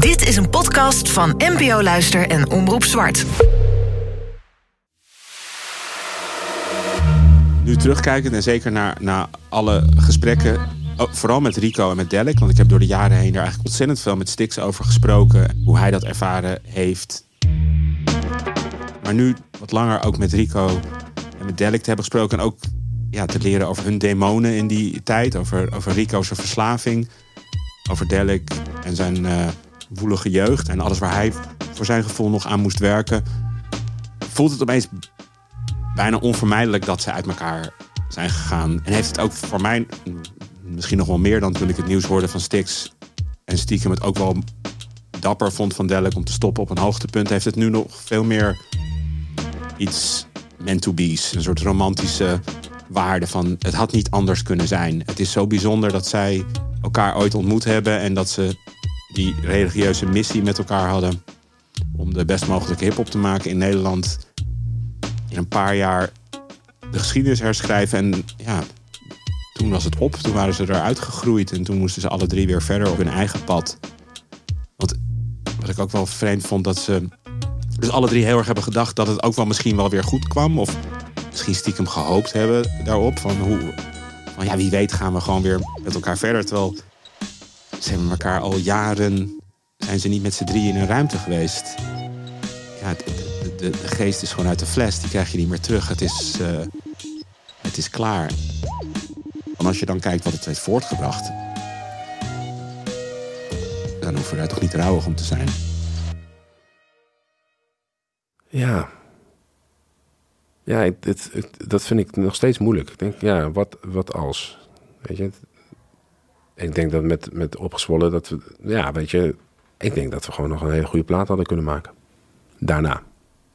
Dit is een podcast van NPO Luister en Omroep Zwart. Nu terugkijkend en zeker naar, naar alle gesprekken, oh, vooral met Rico en met Delek, want ik heb door de jaren heen er eigenlijk ontzettend veel met Stix over gesproken, hoe hij dat ervaren heeft. Maar nu wat langer ook met Rico en met Delek te hebben gesproken en ook ja, te leren over hun demonen in die tijd, over, over Rico's verslaving, over Delek en zijn uh, woelige jeugd en alles waar hij voor zijn gevoel nog aan moest werken, voelt het opeens bijna onvermijdelijk dat ze uit elkaar zijn gegaan. En heeft het ook voor mij, misschien nog wel meer dan toen ik het nieuws hoorde van Stix. En stiekem het ook wel dapper vond van Delk om te stoppen op een hoogtepunt. Heeft het nu nog veel meer iets meant to be's. Een soort romantische waarde van het had niet anders kunnen zijn. Het is zo bijzonder dat zij elkaar ooit ontmoet hebben en dat ze die religieuze missie met elkaar hadden om de best mogelijke hip-hop te maken in Nederland in een paar jaar de geschiedenis herschrijven. En ja, toen was het op. Toen waren ze eruit gegroeid. En toen moesten ze alle drie weer verder op hun eigen pad. Want wat ik ook wel vreemd vond, dat ze dus alle drie heel erg hebben gedacht dat het ook wel misschien wel weer goed kwam. Of misschien stiekem gehoopt hebben daarop. Van hoe, van ja, wie weet gaan we gewoon weer met elkaar verder. Terwijl ze hebben elkaar al jaren, zijn ze niet met z'n drie in een ruimte geweest. Ja, de, de, geest is gewoon uit de fles. Die krijg je niet meer terug. Het is, uh, het is klaar. En als je dan kijkt wat het heeft voortgebracht... dan hoeven we daar toch niet rouwig om te zijn. Ja. Ja, het, dat vind ik nog steeds moeilijk. Ik denk, ja, wat, wat als? Weet je, ik denk dat met, met opgezwollen dat we, ja, weet je, ik denk dat we gewoon nog een hele goede plaat hadden kunnen maken. Daarna.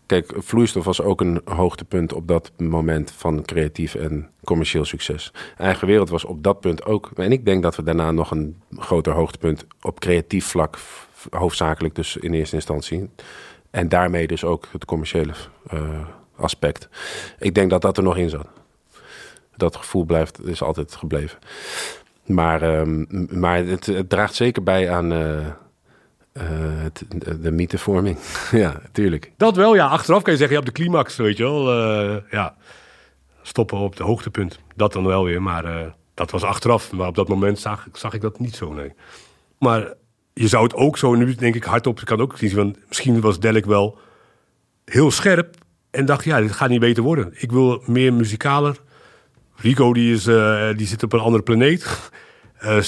Kijk, vloeistof was ook een hoogtepunt op dat moment van creatief en commercieel succes. Eigen wereld was op dat punt ook. En ik denk dat we daarna nog een groter hoogtepunt op creatief vlak, hoofdzakelijk dus in eerste instantie. En daarmee dus ook het commerciële uh, aspect. Ik denk dat dat er nog in zat. Dat gevoel blijft, is altijd gebleven. Maar, um, maar het, draagt zeker bij aan. Uh, het, de mythevorming. ja, tuurlijk. Dat wel, ja. Achteraf kan je zeggen, je hebt de climax, weet je wel. Uh, ja, stoppen op de hoogtepunt. Dat dan wel weer, maar dat was achteraf. Maar op dat moment zag, zag ik dat niet zo, nee. Maar je zou het ook zo, nu denk ik hardop, kan ook zien, van misschien was Delk wel heel scherp en dacht, ja, dit gaat niet beter worden. Ik wil meer muzikaler. Rico, die, is, die zit op een andere planeet. Uh,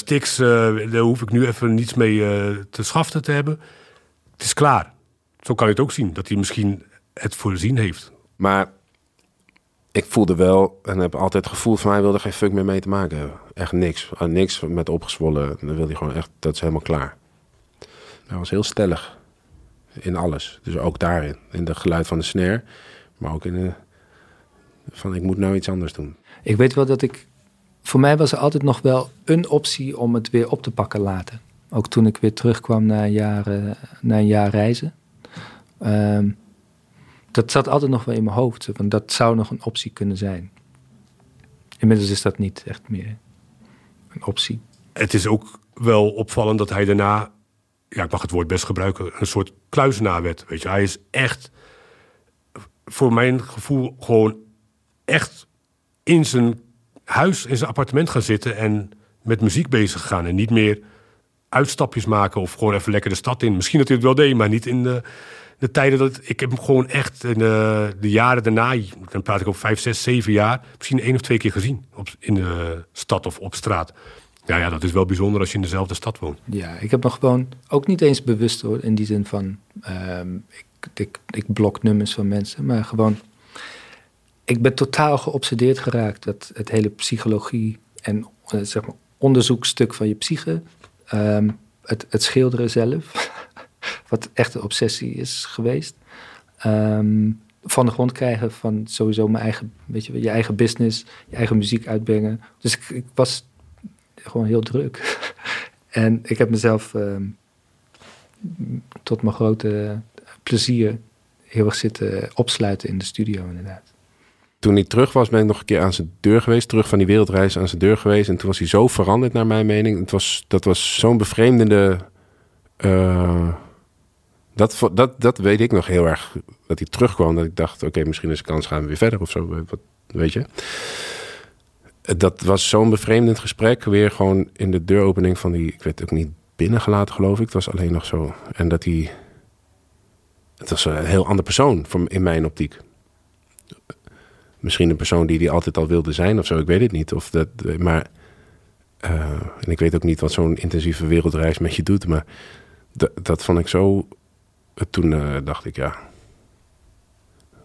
daar hoef ik nu even niets mee te schaften te hebben. Het is klaar. Zo kan je het ook zien, dat hij misschien het voorzien heeft. Maar ik voelde wel en heb altijd het gevoel van hij wilde geen fuck meer mee te maken hebben. Echt niks. niks met opgezwollen. Dan wilde hij gewoon echt, dat is helemaal klaar. Hij was heel stellig in alles. Dus ook daarin. In het geluid van de snare, maar ook in de, van ik moet nou iets anders doen. Ik weet wel dat ik voor mij was er altijd nog wel een optie om het weer op te pakken later. Ook toen ik weer terugkwam na een jaar, uh, na een jaar reizen. Um, dat zat altijd nog wel in mijn hoofd. Want dat zou nog een optie kunnen zijn. Inmiddels is dat niet echt meer een optie. Het is ook wel opvallend dat hij daarna, ja, ik mag het woord best gebruiken, een soort kluizenaar werd. Weet je, hij is echt, voor mijn gevoel, gewoon echt in zijn huis, in zijn appartement gaan zitten en met muziek bezig gaan. En niet meer uitstapjes maken of gewoon even lekker de stad in. Misschien dat hij het wel deed, maar niet in de, de tijden dat... Ik heb hem gewoon echt in de, jaren daarna, dan praat ik over vijf, zes, zeven jaar... misschien één of twee keer gezien op, in de stad of op straat. Ja, ja, dat is wel bijzonder als je in dezelfde stad woont. Ja, ik heb nog gewoon, ook niet eens bewust hoor, in die zin van... Ehm, ik, ik, ik blok nummers van mensen, maar gewoon ik ben totaal geobsedeerd geraakt dat het hele psychologie en uh, zeg maar onderzoekstuk van je psyche, ehm, het, het, schilderen zelf, wat echt een obsessie is geweest, ehm, van de grond krijgen van sowieso mijn eigen, weet je, je eigen business, je eigen muziek uitbrengen. Dus ik, ik was gewoon heel druk. en ik heb mezelf ehm, tot mijn grote plezier heel erg zitten opsluiten in de studio inderdaad toen hij terug was, ben ik nog een keer aan zijn deur geweest. Terug van die wereldreis aan zijn deur geweest. En toen was hij zo veranderd, naar mijn mening. Het was, dat was zo'n bevreemdende Eh, dat, dat, dat weet ik nog heel erg. Dat hij terugkwam. Dat ik dacht, oké, misschien is de kans gaan we weer verder of zo. Wat, weet je. Eh, Dat was zo'n bevreemdend gesprek. Weer gewoon in de deuropening van die... Ik werd ook niet binnengelaten, geloof ik. Het was alleen nog zo. En dat hij... Het was een heel ander persoon in mijn optiek. Misschien een persoon die hij altijd al wilde zijn of zo. Ik weet het niet. Of dat, maar... eh, en ik weet ook niet wat zo'n intensieve wereldreis met je doet. Maar dat, vond ik zo. Toen eh, dacht ik, ja.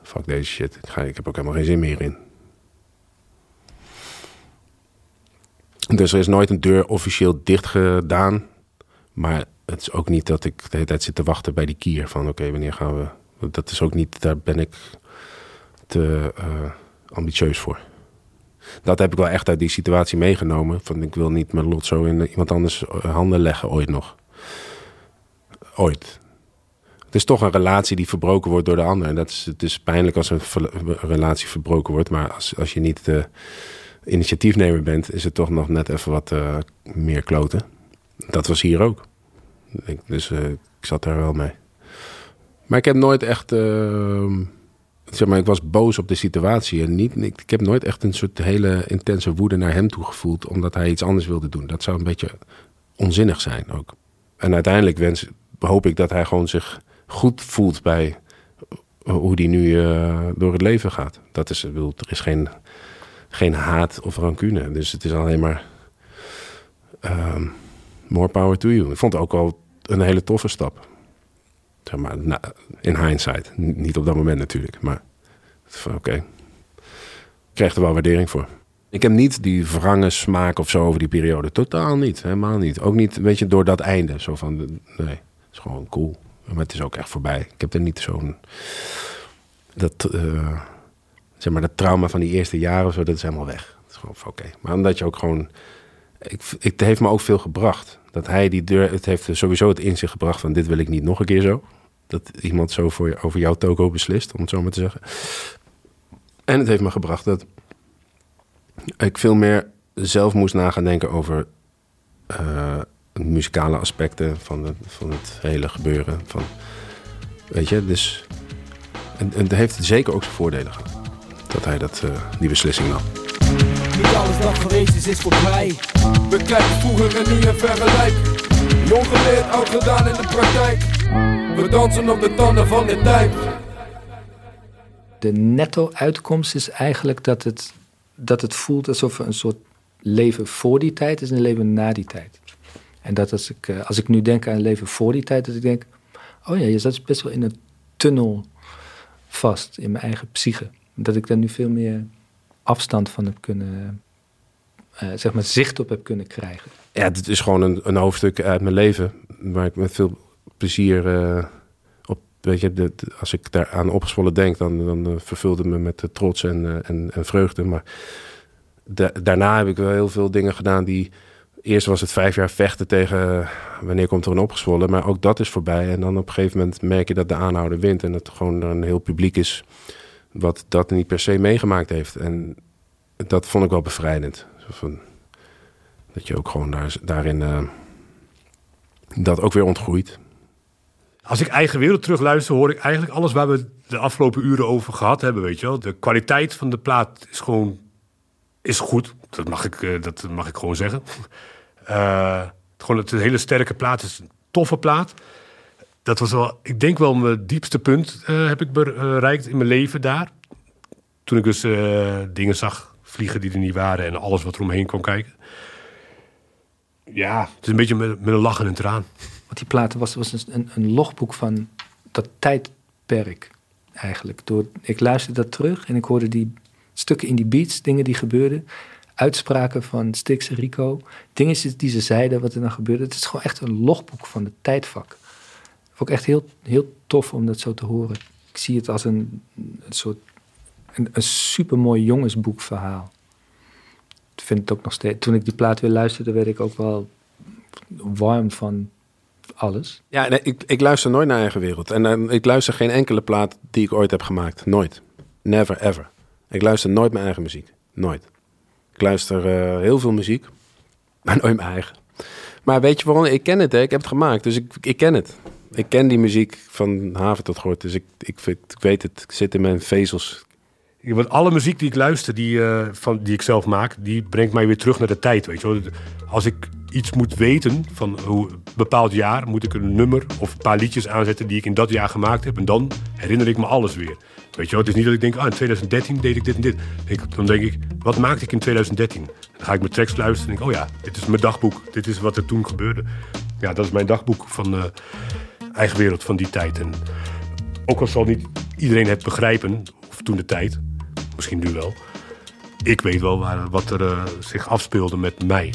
Fuck deze shit. Ik, ga, ik heb ook helemaal geen zin meer in. Dus er is nooit een deur officieel dicht gedaan. Maar het is ook niet dat ik de hele tijd zit te wachten bij die kier. Van oké, wanneer gaan we. Dat is ook niet, daar ben ik te eh, ambitieus voor. Dat heb ik wel echt uit die situatie meegenomen. Van ik wil niet mijn lot zo in iemand anders eh, handen leggen ooit nog ooit. Het is toch een relatie die verbroken wordt door de ander. En dat is, het is pijnlijk als een relatie verbroken wordt. Maar als, als je niet de initiatiefnemer bent, is het toch nog net even wat eh, meer kloten. Dat was hier ook. Dus eh, ik zat daar wel mee. Maar ik heb nooit echt. eh, zeg maar, ik was boos op de situatie. En niet, ik, heb nooit echt een soort hele intense woede naar hem toe gevoeld. omdat hij iets anders wilde doen. Dat zou een beetje onzinnig zijn ook. En uiteindelijk wens, hoop ik dat hij gewoon zich goed voelt bij hoe hij nu eh, door het leven gaat. Dat is, er is geen, geen haat of rancune. Dus het is alleen maar ehm, more power to you. Ik vond het ook wel een hele toffe stap. Maar, in hindsight. Niet op dat moment natuurlijk, maar oké. Ik kreeg er wel waardering voor. Ik heb niet die wrange smaak of zo over die periode. Totaal niet, helemaal niet. Ook niet, weet je, door dat einde. Zo van, nee, het is gewoon cool. Maar het is ook echt voorbij. Ik heb er niet zo'n... Dat, eh, zeg maar, dat trauma van die eerste jaren of zo, dat is helemaal weg. Het is gewoon oké. Maar omdat je ook gewoon... Ik, ik, het heeft me ook veel gebracht. Dat hij die deur... Het heeft sowieso het inzicht gebracht van... dit wil ik niet nog een keer zo. Dat iemand zo voor, je- over jouw toko beslist, om het zo maar te zeggen. En het heeft me gebracht dat ik veel meer zelf moest na gaan denken over eh, muzikale aspecten van van het hele gebeuren. Van, weet je, dus. En, en het heeft zeker ook zijn voordelen gehad. Dat hij dat, eh, die beslissing nam. Niet alles dat geweest is, is voorbij. Bekijk vroeger en nu en vergelijk. Jong geleerd, oud gedaan in de praktijk. We dansen op de tanden van de tijd. De netto-uitkomst is eigenlijk dat het, dat het voelt alsof er een soort leven voor die tijd is en een leven na die tijd. En dat als ik, eh, als ik nu denk aan leven voor die tijd, dat ik denk, oh ja, je zat best wel in een tunnel vast in mijn eigen psyche. Dat ik daar nu veel meer afstand van heb kunnen, eh, zeg maar zicht op heb kunnen krijgen. Ja, het is gewoon een, een hoofdstuk uit mijn leven. Waar ik met veel plezier eh, op. Weet je, als ik daar aan opgezwollen denk, dan, dan eh, me met trots en, en, vreugde. Maar da- daarna heb ik wel heel veel dingen gedaan die. Eerst was het vijf jaar vechten tegen wanneer komt er een opgezwollen. Maar ook dat is voorbij. En dan op een gegeven moment merk je dat de aanhouder wint. En dat gewoon een heel publiek is wat dat niet per se meegemaakt heeft. En dat vond ik wel bevrijdend. Van, dat je ook gewoon daar, daarin eh, dat ook weer ontgroeit. Als ik eigen wereld terugluister, hoor ik eigenlijk alles waar we de afgelopen uren over gehad hebben. Weet je wel? De kwaliteit van de plaat is gewoon is goed. Dat mag ik, eh, dat mag ik gewoon zeggen. Het, gewoon, het een hele sterke plaat. Is een toffe plaat. Dat was wel, ik denk wel mijn diepste punt eh, heb ik bereikt in mijn leven daar. Toen ik dus eh, dingen zag vliegen die er niet waren en alles wat er omheen kwam kijken. Ja, het is een beetje met, met een lach en een traan. Want die platen was, was een, een logboek van dat tijdperk eigenlijk. Door, ik luisterde dat terug en ik hoorde die stukken in die beats, dingen die gebeurden. Uitspraken van Stix en Rico. Dingen die ze zeiden, wat er dan gebeurde. Het is gewoon echt een logboek van het tijdvak. Ik echt heel, heel tof om dat zo te horen. Ik zie het als een, een soort een, een supermooi jongensboekverhaal. Ik vind het ook nog steeds. Toen ik die plaat weer luisterde, werd ik ook wel warm van alles. Ja, ik, ik luister nooit naar eigen wereld. En eh, ik luister geen enkele plaat die ik ooit heb gemaakt. Nooit. Never ever. Ik luister nooit mijn eigen muziek. Nooit. Ik luister eh, heel veel muziek, maar nooit mijn eigen. Maar weet je waarom? Ik ken het, hè? ik heb het gemaakt, dus ik, ik ken het. Ik ken die muziek van haven tot gort, dus ik, ik, ik weet het. Ik zit in mijn vezels. Want alle muziek die ik luister, die, eh, van, die ik zelf maak, die brengt mij weer terug naar de tijd. Weet je. Als ik iets moet weten van hoe een bepaald jaar, moet ik een nummer of een paar liedjes aanzetten die ik in dat jaar gemaakt heb. En dan herinner ik me alles weer. Weet je het is niet dat ik denk, ah, in 2013 deed ik dit en dit. Dan denk ik, wat maakte ik in 2013? Dan ga ik mijn tracks luisteren en denk, oh ja, dit is mijn dagboek. Dit is wat er toen gebeurde. Ja, dat is mijn dagboek van eh eigen wereld van die tijd. En ook al zal niet iedereen het begrijpen, of toen de tijd, misschien nu wel. Ik weet wel waar, wat er eh, zich afspeelde met mij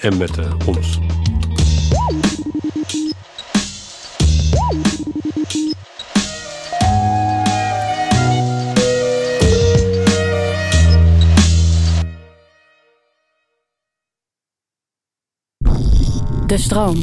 en met eh, ons. De stroom.